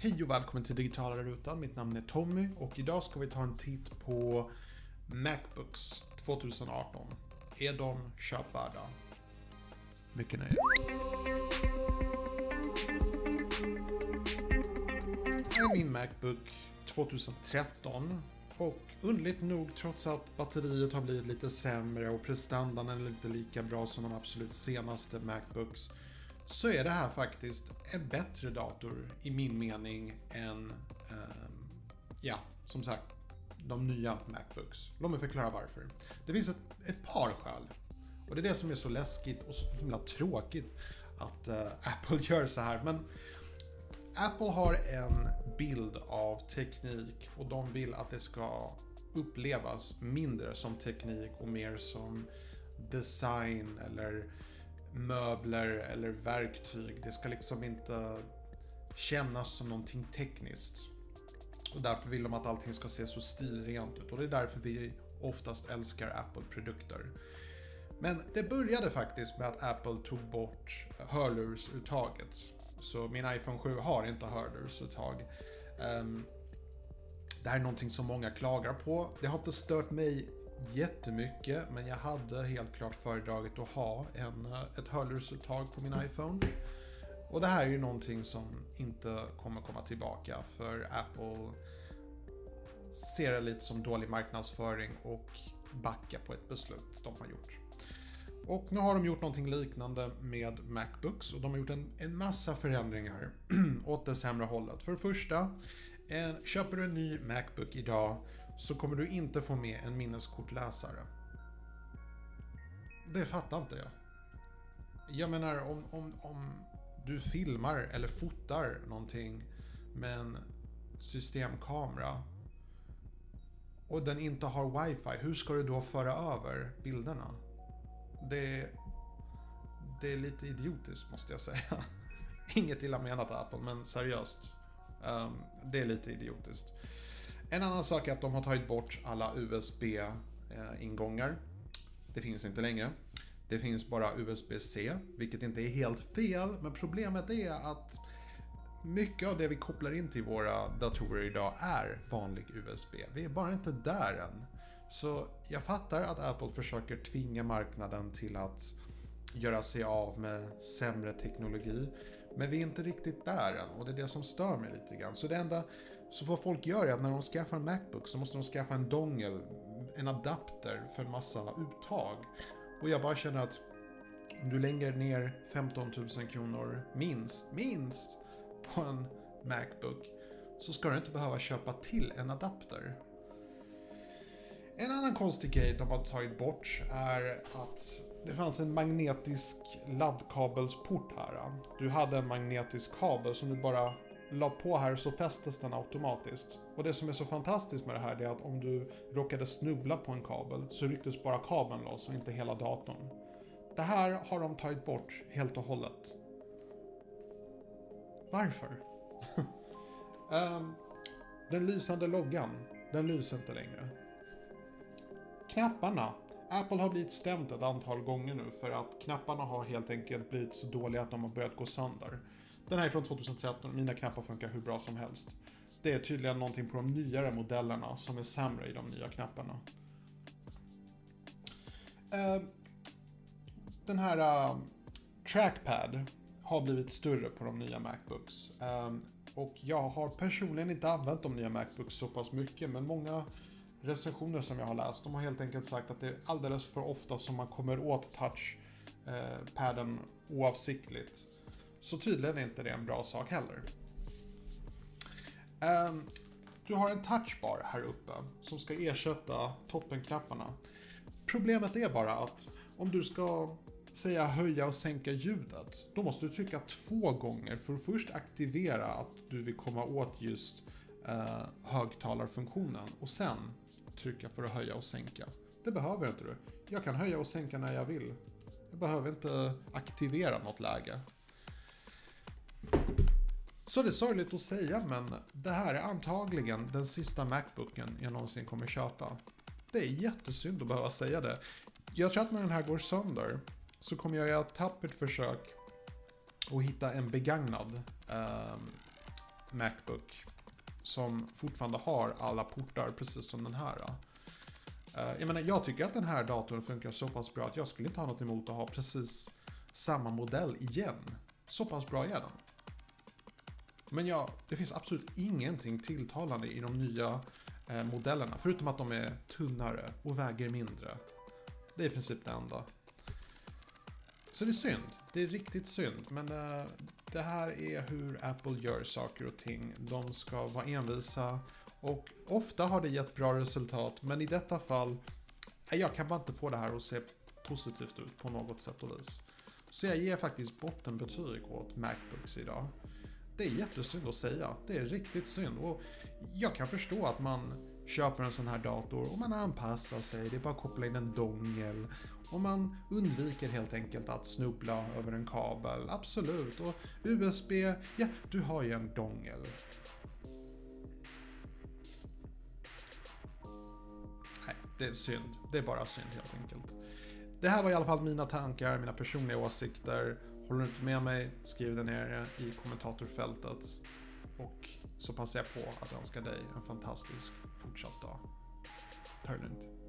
Hej och välkommen till Digitala Rutan. Mitt namn är Tommy och idag ska vi ta en titt på Macbooks 2018. Är de köpvärda? Mycket nöje. Här är min Macbook 2013 och underligt nog, trots att batteriet har blivit lite sämre och prestandan är inte lika bra som de absolut senaste Macbooks, så är det här faktiskt en bättre dator i min mening än, eh, ja, som sagt, de nya Macbooks. Låt mig förklara varför. Det finns ett, ett par skäl. Och det är det som är så läskigt och så himla tråkigt att eh, Apple gör så här. Men Apple har en bild av teknik och de vill att det ska upplevas mindre som teknik och mer som design eller möbler eller verktyg. Det ska liksom inte kännas som någonting tekniskt. Och därför vill de att allting ska se så stilrent ut och det är därför vi oftast älskar Apple-produkter. Men det började faktiskt med att Apple tog bort hörlursuttaget. Så min iPhone 7 har inte hörlursuttag. Um, det här är någonting som många klagar på. Det har inte stört mig jättemycket, men jag hade helt klart föredragit att ha en, eh, ett hörlursuttag på min iPhone. Och det här är ju någonting som inte kommer komma tillbaka för Apple ser det lite som dålig marknadsföring och backar på ett beslut de har gjort. Och nu har de gjort någonting liknande med Macbooks och de har gjort en, en massa förändringar åt det sämre hållet. För det första, en, köper du en ny Macbook idag så kommer du inte få med en minneskortläsare. Det fattar inte jag. Jag menar om, om, om du filmar eller fotar någonting med en systemkamera och den inte har wifi, hur ska du då föra över bilderna? Det, det är lite idiotiskt måste jag säga. Inget illa menat Apple, men seriöst. Um, det är lite idiotiskt. En annan sak är att de har tagit bort alla USB-ingångar. Det finns inte längre. Det finns bara USB-C, vilket inte är helt fel, men problemet är att mycket av det vi kopplar in till våra datorer idag är vanlig USB. Vi är bara inte där än. Så jag fattar att Apple försöker tvinga marknaden till att göra sig av med sämre teknologi. Men vi är inte riktigt där än och det är det som stör mig lite grann. Så det enda så vad folk gör är att när de skaffar en Macbook så måste de skaffa en dongel, en adapter för en massa uttag. Och jag bara känner att om du lägger ner 15 000 kronor minst, minst på en Macbook så ska du inte behöva köpa till en adapter. En annan konstig grej de har tagit bort är att det fanns en magnetisk laddkabelsport här. Du hade en magnetisk kabel som du bara la på här så fästes den automatiskt. Och det som är så fantastiskt med det här är att om du råkade snubbla på en kabel så rycktes bara kabeln loss och inte hela datorn. Det här har de tagit bort helt och hållet. Varför? um, den lysande loggan, den lyser inte längre. Knapparna. Apple har blivit stämt ett antal gånger nu för att knapparna har helt enkelt blivit så dåliga att de har börjat gå sönder. Den här är från 2013, mina knappar funkar hur bra som helst. Det är tydligen någonting på de nyare modellerna som är sämre i de nya knapparna. Eh, den här eh, Trackpad har blivit större på de nya Macbooks. Eh, och jag har personligen inte använt de nya Macbooks så pass mycket, men många recensioner som jag har läst, de har helt enkelt sagt att det är alldeles för ofta som man kommer åt touchpaden oavsiktligt. Så tydligen är inte det en bra sak heller. Um, du har en touchbar här uppe som ska ersätta toppenknapparna. Problemet är bara att om du ska säga höja och sänka ljudet, då måste du trycka två gånger för att först aktivera att du vill komma åt just eh, högtalarfunktionen och sen trycka för att höja och sänka. Det behöver inte du. Jag kan höja och sänka när jag vill. Jag behöver inte aktivera något läge. Så det är sorgligt att säga men det här är antagligen den sista Macbooken jag någonsin kommer köpa. Det är jättesynd att behöva säga det. Jag tror att när den här går sönder så kommer jag göra ett tappert försök att hitta en begagnad eh, Macbook som fortfarande har alla portar precis som den här. Eh, jag menar, jag tycker att den här datorn funkar så pass bra att jag skulle inte ha något emot att ha precis samma modell igen. Så pass bra är den. Men ja, det finns absolut ingenting tilltalande i de nya eh, modellerna, förutom att de är tunnare och väger mindre. Det är i princip det enda. Så det är synd. Det är riktigt synd. Men eh, det här är hur Apple gör saker och ting. De ska vara envisa och ofta har det gett bra resultat. Men i detta fall, eh, jag kan bara inte få det här att se positivt ut på något sätt och vis. Så jag ger faktiskt bottenbetyg åt Macbooks idag. Det är jättesynd att säga. Det är riktigt synd. Och jag kan förstå att man köper en sån här dator och man anpassar sig. Det är bara att koppla in en dongel. Och man undviker helt enkelt att snubbla över en kabel. Absolut. Och USB, ja, du har ju en dongel. Nej, det är synd. Det är bara synd helt enkelt. Det här var i alla fall mina tankar, mina personliga åsikter. Håller du inte med mig, skriv det nere i kommentatorfältet. Och så passar jag på att önska dig en fantastisk fortsatt dag. Ta det lugnt.